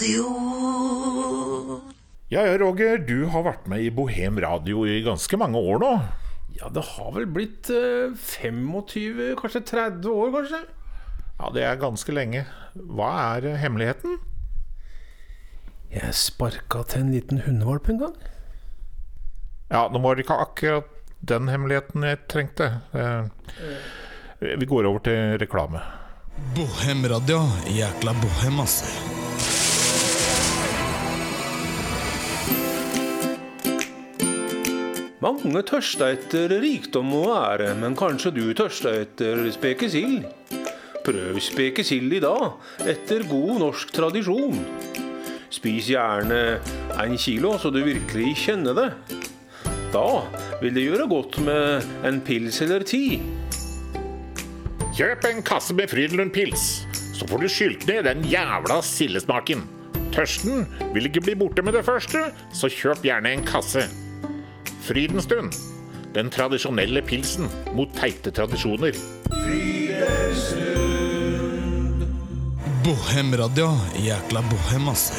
Radio. Ja, ja, Roger, du har vært med i Bohem Radio i ganske mange år nå. Ja, det har vel blitt eh, 25, kanskje 30 år, kanskje? Ja, det er ganske lenge. Hva er eh, hemmeligheten? Jeg sparka til en liten hundevalp en gang. Ja, nå var det ikke akkurat den hemmeligheten jeg trengte. Eh, Vi går over til reklame. Bohemradio. Jækla bohem, altså. Mange tørster etter rikdom og ære, men kanskje du tørster etter spekesild? Prøv spekesild i dag, etter god norsk tradisjon. Spis gjerne en kilo, så du virkelig kjenner det. Da vil det gjøre godt med en pils eller ti. Kjøp en kasse med Frydenlund pils, så får du skylt ned den jævla sildesmaken. Tørsten vil ikke bli borte med det første, så kjøp gjerne en kasse. Frydenstund. Den tradisjonelle pilsen mot teite tradisjoner. Bohemradio. Jækla bohem, ass.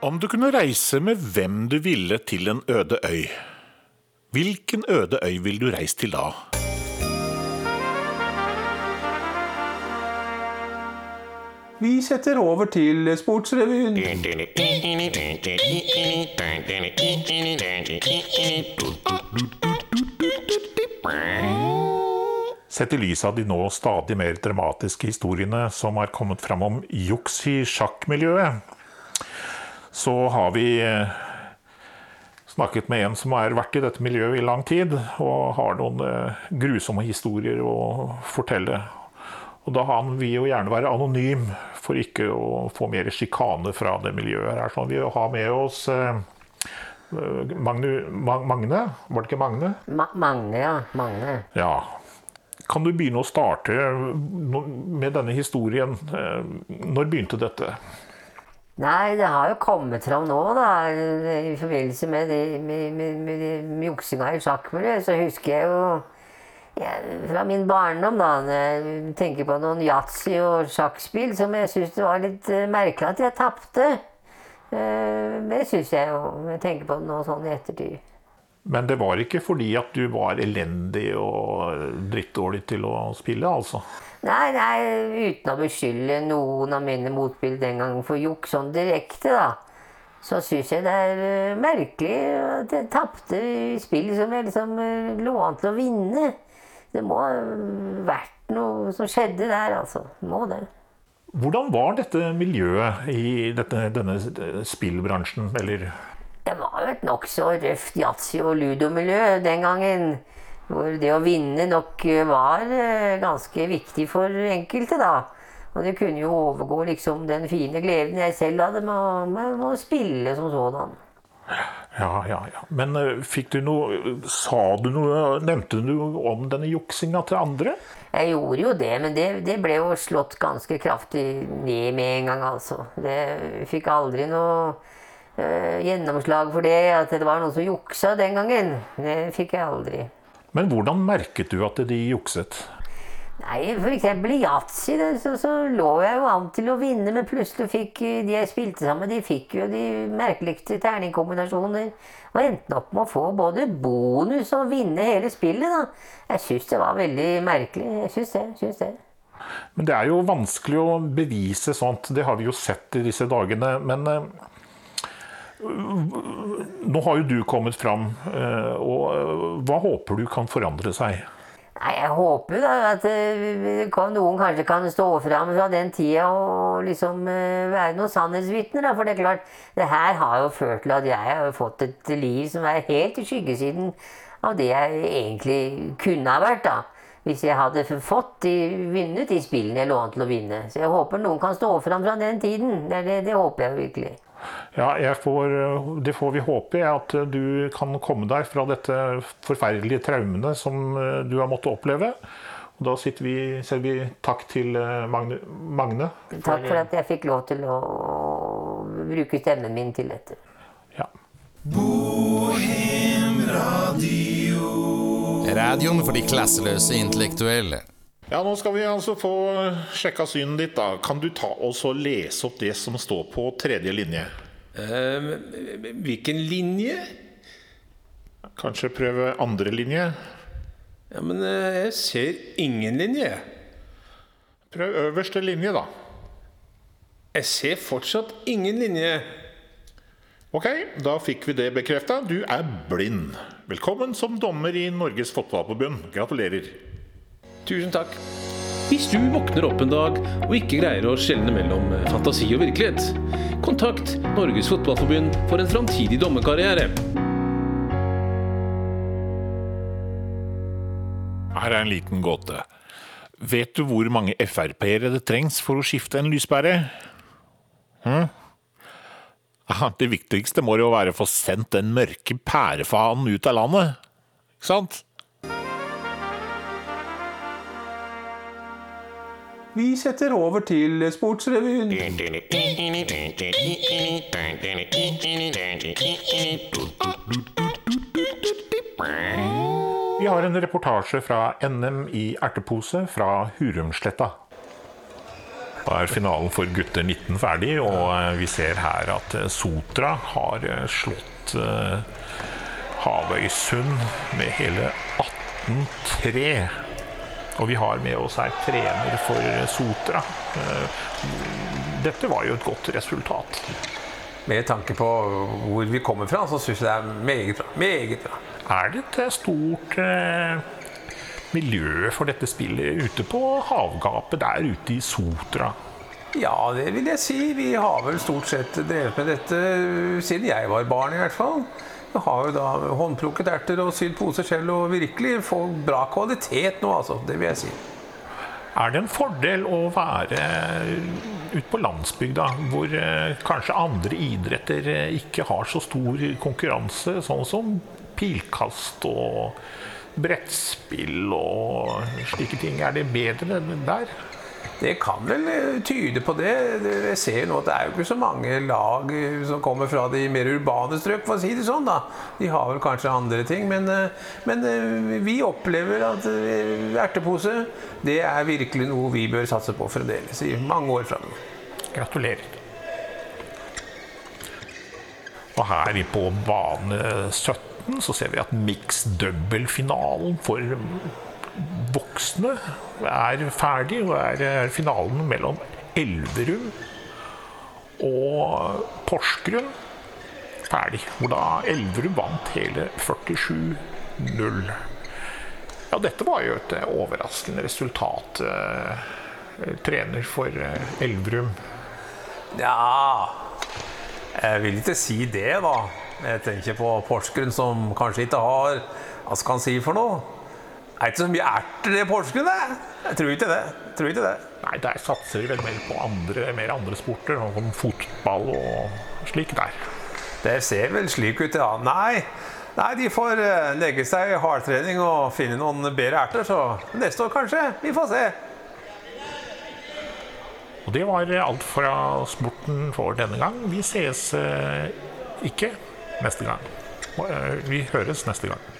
Om du kunne reise med hvem du ville til en øde øy, hvilken øde øy ville du reist til da? Vi setter over til Sportsrevyen. Sett i lys av de nå stadig mer dramatiske historiene som har kommet fram om juks i sjakkmiljøet, så har vi eh, snakket med en som har vært i dette miljøet i lang tid, og har noen eh, grusomme historier å fortelle. Og da han vil jo gjerne være anonym for ikke å få mer sjikane fra det miljøet her. Sånn, vi har med oss eh, Magne, Magne, var det ikke Magne? Ma Magne, ja. Magne. Ja. Kan du begynne å starte med denne historien? Når begynte dette? Nei, det har jo kommet fram nå, da. I forbindelse med, de, med, med, med, med juksinga i sjakkmiljøet, så husker jeg jo fra min barndom, da. Jeg tenker på noen yatzy og sjakkspill som jeg syns det var litt uh, merkelig at jeg tapte. Uh, det syns jeg jo. Jeg tenker på det nå sånn i ettertid. Men det var ikke fordi at du var elendig og drittdårlig til å spille, altså? Nei, nei, uten å beskylde noen av mine motbilder den gangen for juks sånn direkte, da. Så syns jeg det er uh, merkelig at jeg tapte i spill som jeg liksom lå an til å vinne. Det må ha vært noe som skjedde der, altså. Må det. Hvordan var dette miljøet i dette, denne spillbransjen, eller det var jo et nokså røft yatzy- og ludomiljø den gangen. Hvor det å vinne nok var ganske viktig for enkelte, da. Og det kunne jo overgå liksom den fine gleden jeg selv hadde med å, med, med å spille som sådan. Ja, ja, ja. Men fikk du noe Sa du noe Nevnte du noe om denne juksinga til andre? Jeg gjorde jo det, men det, det ble jo slått ganske kraftig ned med en gang, altså. Det fikk aldri noe øh, gjennomslag for det, at det var noen som juksa den gangen. Det fikk jeg aldri. Men hvordan merket du at de jukset? Nei, f.eks. i yatzy så, så, lå jeg jo an til å vinne, men plutselig fikk de jeg spilte sammen, de fikk jo de merkeligste terningkombinasjoner. Og endte opp med å få både bonus og vinne hele spillet, da. Jeg syns det var veldig merkelig. Jeg syns det. Synes det. Men det er jo vanskelig å bevise sånt. Det har vi jo sett i disse dagene. Men nå har jo du kommet fram, og hva håper du kan forandre seg? Nei, Jeg håper da at noen kanskje kan stå fram fra den tida og liksom være noen sannhetsvitner. For det er klart, det her har jo ført til at jeg har fått et liv som er helt i skyggesiden av det jeg egentlig kunne ha vært. da. Hvis jeg hadde fått de, vunnet de spillene jeg lå an til å vinne. Så jeg håper noen kan stå fram fra den tiden. Det, det, det håper jeg virkelig. Ja, får, det får vi håpe, at du kan komme deg fra dette forferdelige traumene som du har måttet oppleve. Og da vi, sier vi takk til Magne. Magne takk for at jeg fikk lov til å bruke stemmen min til dette. Ja. Radioen for de klasseløse intellektuelle. Ja, nå skal vi altså få sjekka synet ditt, da. Kan du ta og så lese opp det som står på tredje linje? Uh, hvilken linje? Kanskje prøve andre linje? Ja, men uh, jeg ser ingen linje. Prøv øverste linje, da. Jeg ser fortsatt ingen linje. Ok, da fikk vi det bekrefta. Du er blind. Velkommen som dommer i Norges Fotballforbund. Gratulerer. Tusen takk. Hvis du våkner opp en dag og ikke greier å skjelne mellom eh, fantasi og virkelighet, kontakt Norges Fotballforbund for en framtidig dommerkarriere. Her er en liten gåte. Vet du hvor mange Frp-ere det trengs for å skifte en lyspære? Hm? Det viktigste må jo være å få sendt den mørke pærefanen ut av landet. Ikke sant? Vi setter over til Sportsrevyen. Vi har en reportasje fra NM i ertepose fra Hurumsletta. Da er finalen for gutter 19 ferdig, og eh, vi ser her at eh, Sotra har eh, slått Havøysund med hele 18-3. Og vi har med oss her trener for Sotra. Eh, Dette var jo et godt resultat. Med tanke på hvor vi kommer fra, så syns jeg det er meget bra. Meget bra. Er det et stort eh, miljø for dette spillet ute på havgapet der ute i Sotra? Ja, det vil jeg si. Vi har vel stort sett drevet med dette siden jeg var barn, i hvert fall. Vi har jo da håndplukket erter og sydd poser selv og virkelig får bra kvalitet nå, altså. Det vil jeg si. Er det en fordel å være ute på landsbygda, hvor eh, kanskje andre idretter eh, ikke har så stor konkurranse, sånn som pilkast og brettspill og slike ting? Er det bedre der? Det kan vel eh, tyde på det. Jeg ser jo nå at det er jo ikke så mange lag eh, som kommer fra de mer urbane strøk, for å si det sånn. da. De har vel kanskje andre ting, men, eh, men vi opplever at ertepose det er virkelig noe vi bør satse på fremdeles i mange år framover. Gratulerer. Og her er vi på bane 17 så ser vi at miks-double-finalen for voksne er ferdig. Og er finalen mellom Elverum og Porsgrunn ferdig. Hvor da Elverum vant hele 47-0. Ja, dette var jo et eh, overraskende resultat. eh, Trener for eh, Elverum. Ja Jeg vil ikke si det, da. Jeg tenker på Porsgrunn, som kanskje ikke har Hva skal han si for noe? Det er ikke så mye erter i Porsgrunn, det. Jeg tror ikke det. Jeg tror ikke det. Nei, der satser de vel mer på andre, mer andre sporter, sånn som fotball og slik der. Det ser vel slik ut, ja. Nei, nei de får eh, legge seg i hardtrening og finne noen bedre erter, så neste år kanskje. Vi får se. Og det var alt fra sporten for denne gang. Vi ses eh, ikke neste gang. Eh, Vi høres neste gang.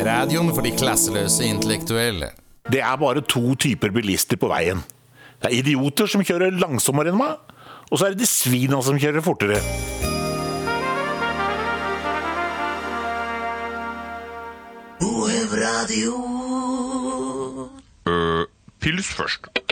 Radioen for de klasseløse intellektuelle. Det er bare to typer bilister på veien. Det er idioter som kjører langsommere enn meg, og så er det de svina som kjører fortere. Pils først.